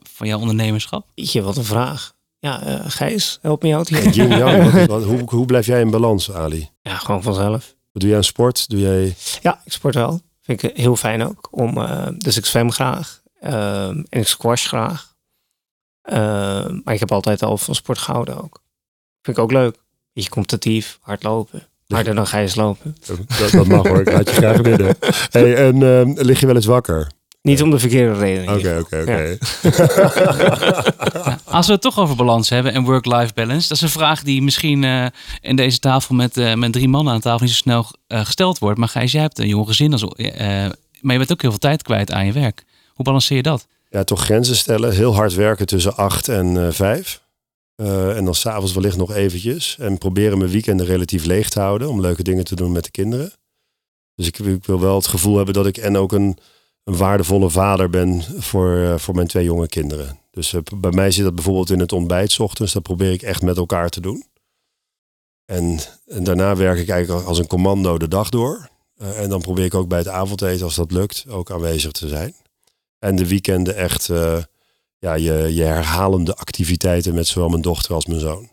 van jouw ondernemerschap? Je, wat een vraag. Ja, uh, Gijs, help me hier. Yin-yang, hoe, hoe blijf jij in balans, Ali? Ja, gewoon vanzelf. Wat doe jij aan sport? Doe jij... Ja, ik sport wel. Vind ik heel fijn ook. Om, uh, dus ik zwem graag. Uh, en ik squash graag. Uh, maar ik heb altijd al van sport gehouden ook. Vind ik ook leuk. Beetje competitief, hardlopen. Harder dan ga je eens lopen. Dat, dat mag hoor, ik laat je graag binnen. Hey, en uh, lig je wel eens wakker? Niet om de verkeerde reden. Oké, oké, oké. Als we het toch over balans hebben en work-life balance. Dat is een vraag die misschien uh, in deze tafel met, uh, met drie mannen aan tafel niet zo snel uh, gesteld wordt. Maar Gijs, jij hebt een jong gezin. Als, maar je bent ook heel veel tijd kwijt aan je werk. Hoe balanceer je dat? Ja, toch grenzen stellen. Heel hard werken tussen acht en vijf. En dan s'avonds wellicht nog eventjes. En proberen mijn weekenden relatief leeg te houden. Om leuke dingen te doen met de kinderen. Dus ik, ik wil wel het gevoel hebben dat ik en ook een een waardevolle vader ben voor, uh, voor mijn twee jonge kinderen. Dus uh, bij mij zit dat bijvoorbeeld in het ontbijt ochtends. Dat probeer ik echt met elkaar te doen. En, en daarna werk ik eigenlijk als een commando de dag door. En dan probeer ik ook bij het avondeten, als dat lukt, ook aanwezig te zijn. En de weekenden echt ja, je, je herhalende activiteiten met zowel mijn dochter als mijn zoon.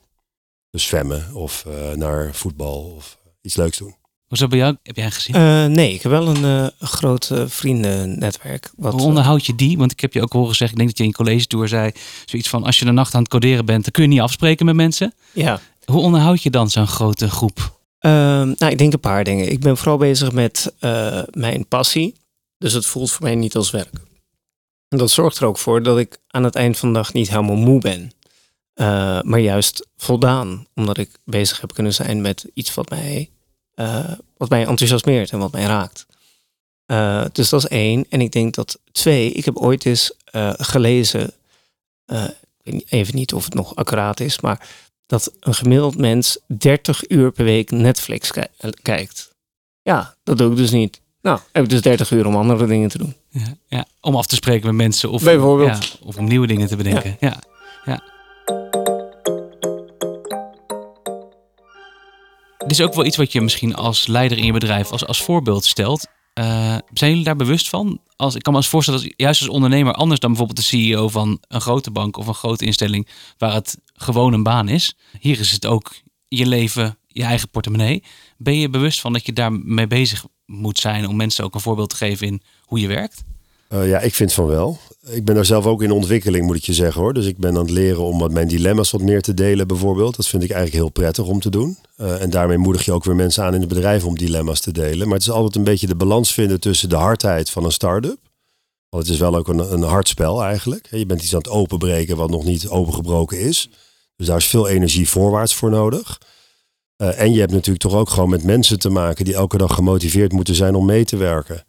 Dus zwemmen of naar voetbal of iets leuks doen. Hoezo bij jou? Heb jij een gezin? Uh, nee, ik heb wel een uh, groot uh, vriendennetwerk. Wat, Hoe onderhoud je die? Want ik heb je ook horen zeggen, ik denk dat je in je college tour zei, zoiets van als je de nacht aan het coderen bent, dan kun je niet afspreken met mensen. Ja. Hoe onderhoud je dan zo'n grote groep? Ehm, nou, ik denk een paar dingen. Ik ben vooral bezig met mijn passie. Dus het voelt voor mij niet als werk. Dat zorgt er ook voor dat ik aan het eind van de dag niet helemaal moe ben. maar juist voldaan. Omdat ik bezig heb kunnen zijn met iets wat mij uh, wat mij enthousiasmeert en wat mij raakt. Uh, dus dat is één. En ik denk dat twee, ik heb ooit eens gelezen, ik weet even niet of het nog accuraat is, maar dat een gemiddeld mens 30 uur per week Netflix kijkt. Ja, dat doe ik dus niet. Nou, heb ik dus 30 uur om andere dingen te doen. Ja, ja om af te spreken met mensen of, Bijvoorbeeld. Ja, of om nieuwe dingen te bedenken. ja. ja. Dit is ook wel iets wat je misschien als leider in je bedrijf als, als voorbeeld stelt. Uh, zijn jullie daar bewust van? Als, ik kan me eens voorstellen dat juist als ondernemer anders dan bijvoorbeeld de CEO van een grote bank of een grote instelling waar het gewoon een baan is. Hier is het ook je leven, je eigen portemonnee. Ben je bewust van dat je daarmee bezig moet zijn om mensen ook een voorbeeld te geven in je werkt? Uh, ja, ik vind van wel. Ik ben daar zelf ook in ontwikkeling, moet ik je zeggen hoor. Dus ik ben aan het leren om wat mijn dilemma's wat meer te delen, bijvoorbeeld. Dat vind ik eigenlijk heel prettig om te doen. Uh, en daarmee moedig je ook weer mensen aan in het bedrijf om dilemma's te delen. Maar het is altijd een beetje de balans vinden tussen de hardheid van een start-up. Want het is wel ook een, een hard spel eigenlijk. Je bent iets aan het openbreken wat nog niet opengebroken is. Dus daar is veel energie voorwaarts voor nodig. Uh, en je hebt natuurlijk toch ook gewoon met mensen te maken die elke dag gemotiveerd moeten zijn om mee te werken.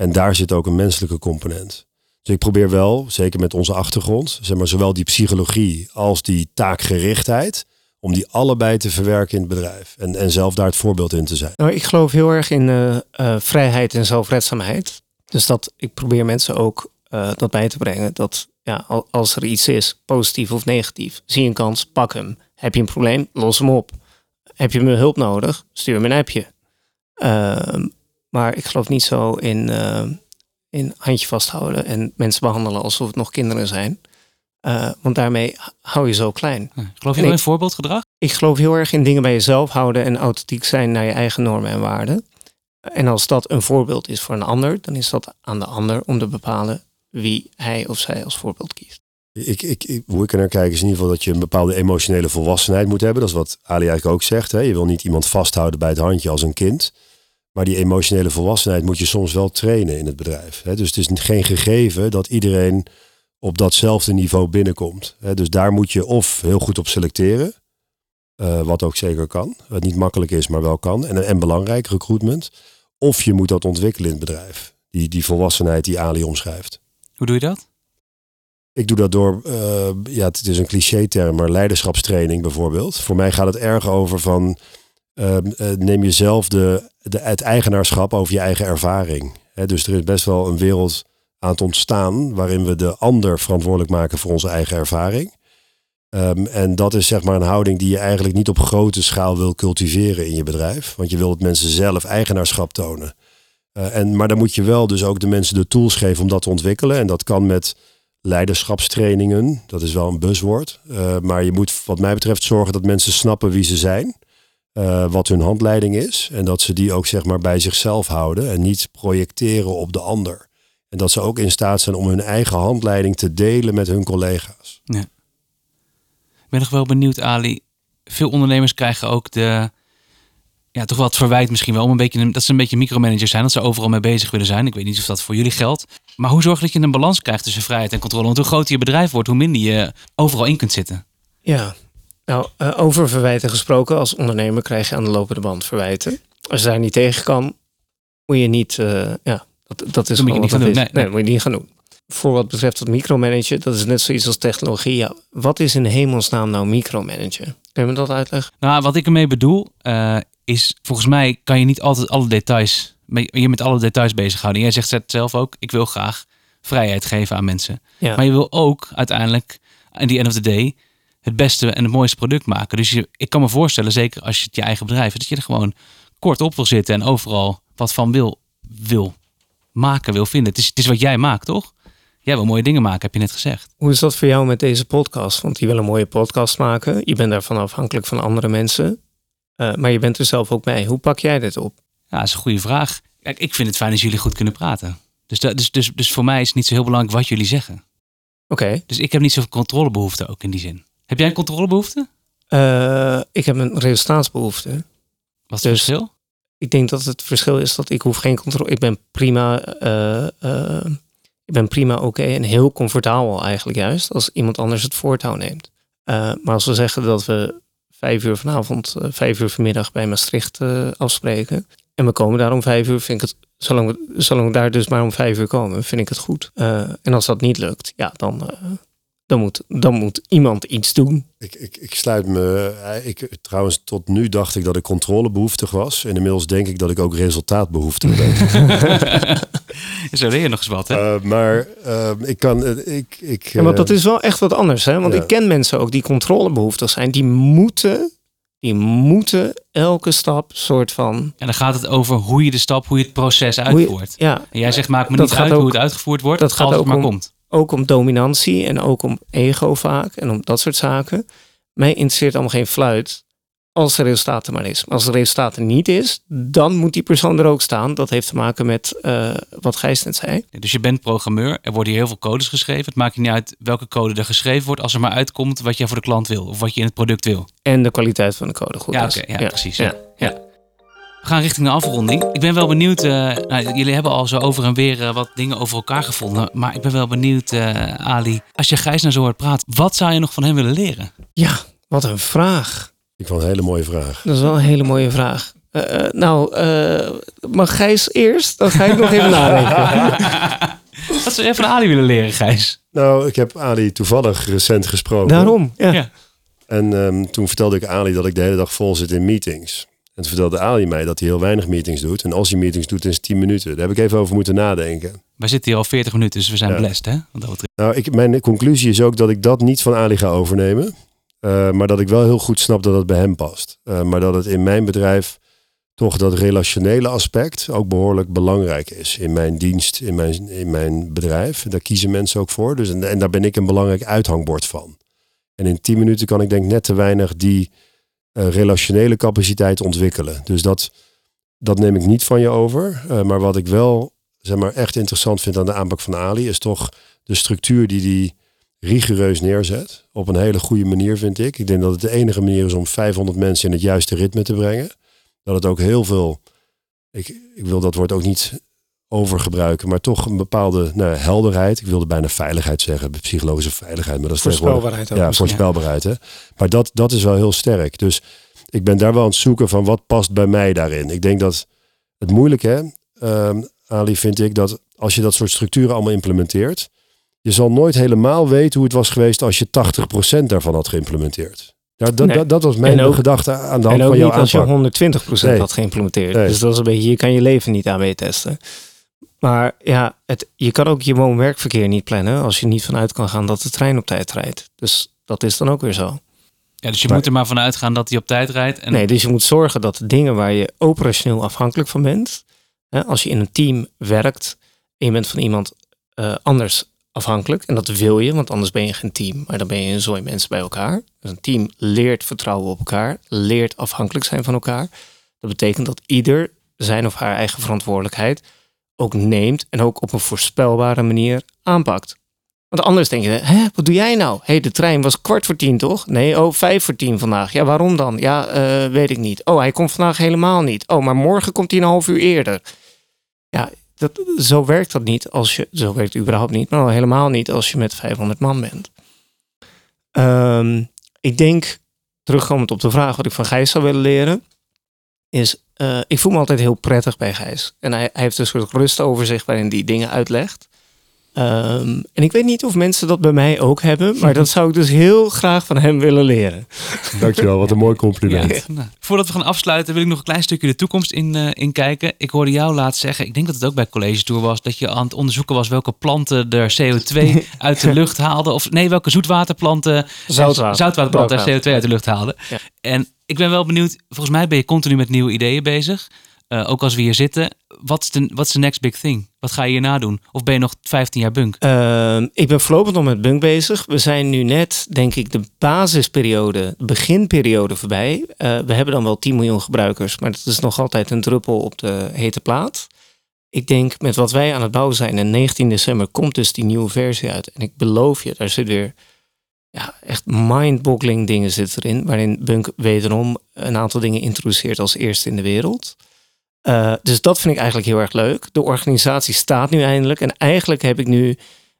En daar zit ook een menselijke component. Dus ik probeer wel, zeker met onze achtergrond, zeg maar, zowel die psychologie als die taakgerichtheid, om die allebei te verwerken in het bedrijf. En, en zelf daar het voorbeeld in te zijn. Nou, ik geloof heel erg in eh, eh, vrijheid en zelfredzaamheid. Dus dat ik probeer mensen ook eh, dat bij te brengen. Dat ja, al- als er iets is, positief of negatief, zie een kans, pak hem. Heb je een probleem, los hem op. Heb je me hulp nodig, stuur me een appje. Maar ik geloof niet zo in, eh, in handje vasthouden en mensen behandelen alsof het nog kinderen zijn. Eh, want daarmee hou je zo klein. Geloof je wel in voorbeeldgedrag? Ik geloof heel erg in dingen bij jezelf houden en authentiek zijn naar je eigen normen en waarden. En als dat een voorbeeld is voor een ander, dan is dat aan de ander om te bepalen wie hij of zij als voorbeeld kiest. Ik, ik, ik, hoe ik er naar kijk is in ieder geval dat je een bepaalde emotionele volwassenheid moet hebben. Dat is wat Ali eigenlijk ook zegt. Hè? Je wil niet iemand vasthouden bij het handje als een kind. Maar die emotionele volwassenheid moet je soms wel trainen in het bedrijf. Hè? Dus het is geen gegeven dat iedereen op datzelfde niveau binnenkomt. Hè? Dus daar moet je of heel goed op selecteren. eh, wat ook zeker kan. Wat niet makkelijk is, maar wel kan. En, en belangrijk, recruitment. Of je moet dat ontwikkelen in het bedrijf. Die, die volwassenheid die Ali omschrijft. Hoe doe je dat? Ik doe dat door, eh, ja, het is een cliché-term, maar leiderschapstraining bijvoorbeeld. Voor mij gaat het erg over van, ehm, eh, neem jezelf de, de, het eigenaarschap over je eigen ervaring. Dus er is best wel een wereld aan het ontstaan waarin we de ander verantwoordelijk maken voor onze eigen ervaring. Ehm, en dat is zeg maar een houding die je eigenlijk niet op grote schaal wil cultiveren in je bedrijf. Want je wil dat mensen zelf eigenaarschap tonen. Eh, en, maar dan moet je wel dus ook de mensen de tools geven om dat te ontwikkelen. En dat kan met leiderschapstrainingen. Dat is wel een buzzwoord. Eh, maar je moet wat mij betreft zorgen dat mensen snappen wie ze zijn. Eh, wat hun handleiding is. En dat ze die ook zeg maar bij zichzelf houden. En niet projecteren op de ander. En dat ze ook in staat zijn om hun eigen handleiding te delen met hun collega's. Ik ben nog wel benieuwd, Ali. Veel ondernemers krijgen ook de. Ja, toch wel het verwijt misschien wel. Om een beetje, dat ze een beetje micromanagers zijn. Dat ze overal mee bezig willen zijn. Ik weet niet of dat voor jullie geldt. Maar hoe zorg je dat je een balans krijgt tussen vrijheid en controle? Want hoe groter je bedrijf wordt, hoe minder je overal in kunt zitten. Ja, nou, eh, over verwijten gesproken, als ondernemer krijg je aan de lopende band verwijten. Als je daar niet tegen kan, moet je niet, eh, ja, dat, dat is moet je niet gaan doen, nee, nee, moet je niet gaan doen. Voor wat betreft het micromanagen, dat is net zoiets als technologie. Ja, wat is in hemelsnaam nou micromanagen? Kun je me dat uitleggen? Nou, wat ik ermee bedoel, eh, is volgens mij kan je niet altijd alle details, je met alle details bezighouden. Jij zegt het zelf ook, ik wil graag vrijheid geven aan mensen. Ja. Maar je wil ook uiteindelijk, aan die end of the day, het beste en het mooiste product maken. Dus je, ik kan me voorstellen, zeker als je het je eigen bedrijf is, dat je er gewoon kort op wil zitten en overal wat van wil, wil maken, wil vinden. Het is, het is wat jij maakt, toch? Jij wil mooie dingen maken, heb je net gezegd. Hoe is dat voor jou met deze podcast? Want je wil een mooie podcast maken. Je bent daarvan afhankelijk van andere mensen. Eh, maar je bent er zelf ook bij. Hoe pak jij dit op? Ja, dat is een goede vraag. Kijk, ik vind het fijn als jullie goed kunnen praten. Dus, dat, dus, dus, dus voor mij is het niet zo heel belangrijk wat jullie zeggen. Oké. Dus ik heb niet zoveel controlebehoefte ook in die zin. Heb jij een controlebehoefte? Eh, ik heb een resultaatsbehoefte. Wat is het Dus- verschil? Ik denk dat het verschil is dat ik hoef geen controle. Ik ben prima. eh, ik ben prima oké en heel comfortabel eigenlijk juist als iemand anders het voortouw neemt. Maar als we zeggen dat we vijf uur vanavond, vijf uur vanmiddag bij Maastricht afspreken. En we komen daar om vijf uur, vind ik het, zolang we, zolang we daar dus maar om vijf uur komen, vind ik het goed. En als dat niet lukt, ja, dan, dan, moet, dan moet iemand iets doen. Ik, ik, ik sluit me. eh, Ik, trouwens, tot nu dacht ik dat ik controlebehoeftig was. En inmiddels denk ik dat ik ook resultaatbehoeftig ben. Zo leer je nog eens wat, hè? Eh, maar eh, ik kan. eh, ik, ik, Ja, want dat is wel echt wat anders. Hè? Want ja. ik ken mensen ook die controlebehoeftig zijn. Die moeten, die moeten elke stap soort van... En dan gaat het over hoe je de stap, hoe je het proces je- uitvoert. ja, En jij zegt, maak me Dat niet gaat uit ook- hoe het uitgevoerd wordt, dat gaat als het ook maar om- komt. Ook om dominantie en ook om ego vaak. En om dat soort zaken. Mij interesseert allemaal geen fluit als er resultaat er maar is. Maar als er resultaat er niet is, dan moet die persoon er ook staan. Dat heeft te maken met eh, wat Gijs net zei. Dus je bent programmeur, er worden hier heel veel codes geschreven. Het maakt niet uit welke code er geschreven wordt, als er maar uitkomt wat jij voor de klant wil. Of wat je in het product wil. En de kwaliteit van de code goed Ja, is. oké, ja, precies, ja. Ja, ja. We gaan richting de afronding. Ik ben wel benieuwd. eh, nou, jullie hebben al zo over en weer eh, wat dingen over elkaar gevonden. Maar ik ben wel benieuwd, eh, Ali. Als je Gijs nou zo hoort praten, wat zou je nog van hem willen leren? ja, wat een vraag. Ik vond een hele mooie vraag. Dat is wel een hele mooie vraag. Nou, eh, mag Gijs eerst? Dan ga ik nog even nadenken. Wat zou je van Ali willen leren, Gijs? Nou, ik heb Ali toevallig recent gesproken. Daarom, ja. Ja. En ehm, toen vertelde ik Ali dat ik de hele dag vol zit in meetings. En toen vertelde Ali mij dat hij heel weinig meetings doet. En als hij meetings doet, is het 10 minuten. Daar heb ik even over moeten nadenken. Wij zitten hier al 40 minuten, dus we zijn Ja. blessed, hè? Wat dat betreft. Nou, ik, mijn conclusie is ook dat ik dat niet van Ali ga overnemen. Eh, maar dat ik wel heel goed snap dat het bij hem past. Eh, maar dat het in mijn bedrijf toch dat relationele aspect ook behoorlijk belangrijk is. In mijn dienst, in mijn, in mijn bedrijf. Daar kiezen mensen ook voor. Dus, en, en daar ben ik een belangrijk uithangbord van. En in 10 minuten kan ik denk net te weinig die relationele capaciteit ontwikkelen. Dus dat, dat neem ik niet van je over. Eh, maar wat ik wel zeg maar, echt interessant vind aan de aanpak van Ali... is toch de structuur die die rigoureus neerzet. Op een hele goede manier, vind ik. Ik denk dat het de enige manier is om 500 mensen in het juiste ritme te brengen. Dat het ook heel veel... Ik, ik wil dat woord ook niet overgebruiken, maar toch een bepaalde nou, helderheid. Ik wilde bijna veiligheid zeggen, psychologische veiligheid. Maar dat is Voorspelbaarheid ja, voorspelbaarheid. Hè? Maar dat, dat is wel heel sterk. Dus ik ben daar wel aan het zoeken van wat past bij mij daarin. Ik denk dat het moeilijke, hè, ehm, Ali, vind ik dat als je dat soort structuren allemaal implementeert, je zal nooit helemaal weten hoe het was geweest als je 80% daarvan had geïmplementeerd. Ja, dat, Nee. dat, dat was mijn ook- gedachte aan de hand En ook van jouw niet als je aanpak. 120% Nee. had geïmplementeerd. Nee. Dus dat is een beetje, je kan je leven niet aan testen. Maar ja, het, je kan ook je woon-werkverkeer niet plannen als je niet vanuit kan gaan dat de trein op tijd rijdt. Dus dat is dan ook weer zo. Ja, dus je Maar- moet er maar vanuit gaan dat hij op tijd rijdt. En Nee, dus je moet zorgen dat de dingen waar je operationeel afhankelijk van bent, hè, als je in een team werkt en je bent van iemand eh, anders afhankelijk, en dat wil je, want anders ben je geen team, maar dan ben je een zooi mensen bij elkaar. Dus een team leert vertrouwen op elkaar, leert afhankelijk zijn van elkaar. Dat betekent dat ieder zijn of haar eigen verantwoordelijkheid ook neemt en ook op een voorspelbare manier aanpakt. Want anders denk je, hè, wat doe jij nou? Hey, de trein was kwart voor tien, toch? Nee, oh, vijf voor tien vandaag. Ja, waarom dan? Ja, eh, weet ik niet. Oh, hij komt vandaag helemaal niet. Oh, maar morgen komt hij een half uur eerder. Ja, dat, zo werkt dat niet als je, zo werkt überhaupt niet, maar al helemaal niet als je met 500 man bent. Ehm, ik denk, terugkomend op de vraag wat ik van Gijs zou willen leren, is, eh, ik voel me altijd heel prettig bij Gijs. En hij, hij heeft een soort rust over zich waarin hij dingen uitlegt. Ehm, en ik weet niet of mensen dat bij mij ook hebben, maar dat zou ik dus heel graag van hem willen leren. Dankjewel, wat een mooi Ja, compliment. nou, voordat we gaan afsluiten wil ik nog een klein stukje de toekomst in, eh, in kijken. Ik hoorde jou laatst zeggen, ik denk dat het ook bij College Tour was, dat je aan het onderzoeken was welke planten er CO2 uit de lucht haalden. Of nee, welke zoetwaterplanten, Zoutwater. zoutwaterplanten er Broodwater. CO2 uit de lucht haalden. Ja. En ik ben wel benieuwd, volgens mij ben je continu met nieuwe ideeën bezig. Eh, ook als we hier zitten. Wat is, de, next big thing? Wat ga je hierna doen? Of ben je nog 15 jaar bunk? Ehm, ik ben voorlopig nog met Bunk bezig. We zijn nu net, denk ik, de basisperiode, de beginperiode voorbij. Eh, we hebben dan wel 10 miljoen gebruikers, maar dat is nog altijd een druppel op de hete plaat. Ik denk met wat wij aan het bouwen zijn, en 19 december komt dus die nieuwe versie uit. En ik beloof je, daar zit weer ja, echt mind-boggling dingen zitten erin. Waarin Bunk wederom een aantal dingen introduceert als eerste in de wereld. Eh, dus dat vind ik eigenlijk heel erg leuk. De organisatie staat nu eindelijk. En eigenlijk heb ik nu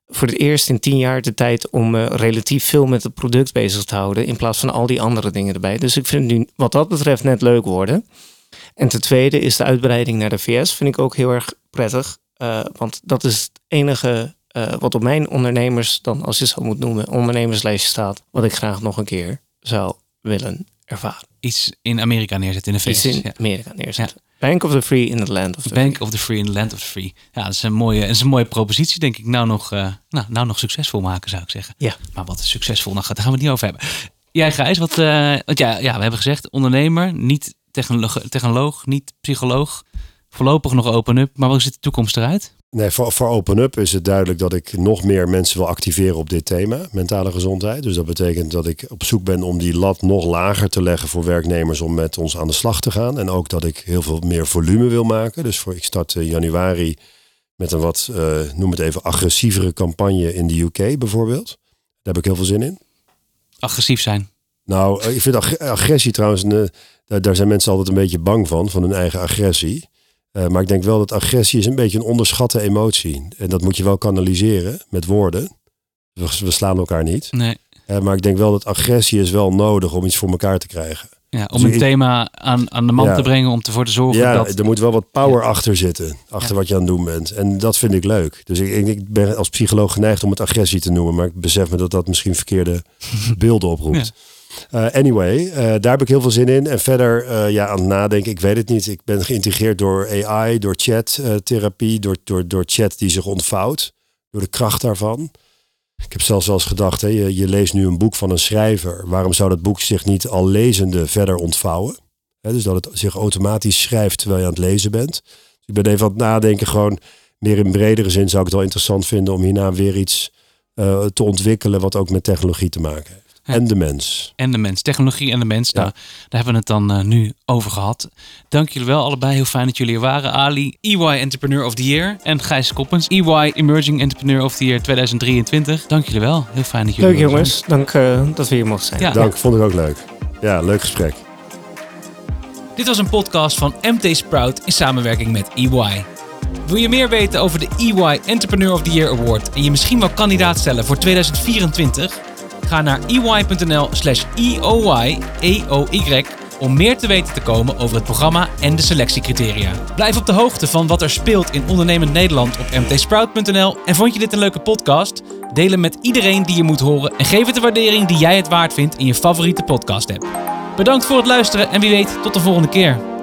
voor het eerst in tien jaar de tijd om me relatief veel met het product bezig te houden. In plaats van al die andere dingen erbij. Dus ik vind het nu wat dat betreft net leuk worden. En ten tweede is de uitbreiding naar de VS. Vind ik ook heel erg prettig. Eh, want dat is het enige eh, wat op mijn ondernemers, dan als je het zo moet noemen, ondernemerslijstje staat. Wat ik graag nog een keer zou willen ervaren. Iets in Amerika neerzetten in de Iets VS. in Ja. Amerika neerzetten. Bank of the Free in the Land of the Bank of the Free in the Land of the Free. Ja, dat is een mooie, dat is een mooie propositie, denk ik. Nou nog, eh, nou, nou nog succesvol maken, zou ik zeggen. Ja. Maar wat is succesvol? Nou, daar gaan we het niet over hebben. Jij, Gijs, wat, eh, want ja, ja, we hebben gezegd, ondernemer, niet technoloog, technoloog niet psycholoog. Voorlopig nog open-up. Maar hoe ziet de toekomst eruit? Nee, voor, voor Open Up is het duidelijk dat ik nog meer mensen wil activeren op dit thema, mentale gezondheid. Dus dat betekent dat ik op zoek ben om die lat nog lager te leggen voor werknemers om met ons aan de slag te gaan. En ook dat ik heel veel meer volume wil maken. Dus voor, ik start in januari met een wat, eh, noem het even, agressievere campagne in de UK bijvoorbeeld. Daar heb ik heel veel zin in. Agressief zijn. Nou, eh, ik vind ag- agressie trouwens, een, eh, daar zijn mensen altijd een beetje bang van, van hun eigen agressie. Eh, maar ik denk wel dat agressie is een beetje een onderschatte emotie. En dat moet je wel kanaliseren met woorden. We, we slaan elkaar niet. Nee. Eh, maar ik denk wel dat agressie is wel nodig om iets voor elkaar te krijgen. Ja, om Dus een thema aan, aan de man Ja. te brengen om ervoor te zorgen Ja, dat... er moet wel wat power achter zitten. Achter wat je aan het doen bent. En dat vind ik leuk. Dus ik, ik, ik ben als psycholoog geneigd om het agressie te noemen. Maar ik besef me dat dat misschien verkeerde beelden oproept. Eh, anyway, eh, daar heb ik heel veel zin in. En verder eh, ja, aan het nadenken, ik weet het niet. Ik ben geïntegreerd door AI, door chattherapie, door, door, door chat die zich ontvouwt. Door de kracht daarvan. Ik heb zelfs wel eens gedacht, hè, je, leest nu een boek van een schrijver. Waarom zou dat boek zich niet al lezende verder ontvouwen? Dus dat het zich automatisch schrijft terwijl je aan het lezen bent. Dus ik ben even aan het nadenken, gewoon meer in bredere zin zou ik het wel interessant vinden om hierna weer iets te ontwikkelen wat ook met technologie te maken heeft. En de mens. En de mens, technologie en de mens. Ja. Daar hebben we het dan eh, nu over gehad. Dank jullie wel allebei. Heel fijn dat jullie er waren. Ali, EY Entrepreneur of the Year. En Gijs Koppens, EY Emerging Entrepreneur of the Year 2023. Dank jullie wel. Heel fijn dat jullie Leuk zijn. jongens, dank eh, dat we hier mochten zijn. Ja. Dank, vond ik ook leuk. Ja, leuk gesprek. Dit was een podcast van MT Sprout in samenwerking met EY. Wil je meer weten over de EY Entrepreneur of the Year Award en je misschien wel kandidaat stellen voor 2024? Ga naar ey.nl slash EOY, EOY om meer te weten te komen over het programma en de selectiecriteria. Blijf op de hoogte van wat er speelt in ondernemend Nederland op mtsprout.nl. En vond je dit een leuke podcast? Deel hem met iedereen die je moet horen en geef het de waardering die jij het waard vindt in je favoriete podcast app. Bedankt voor het luisteren en wie weet tot de volgende keer.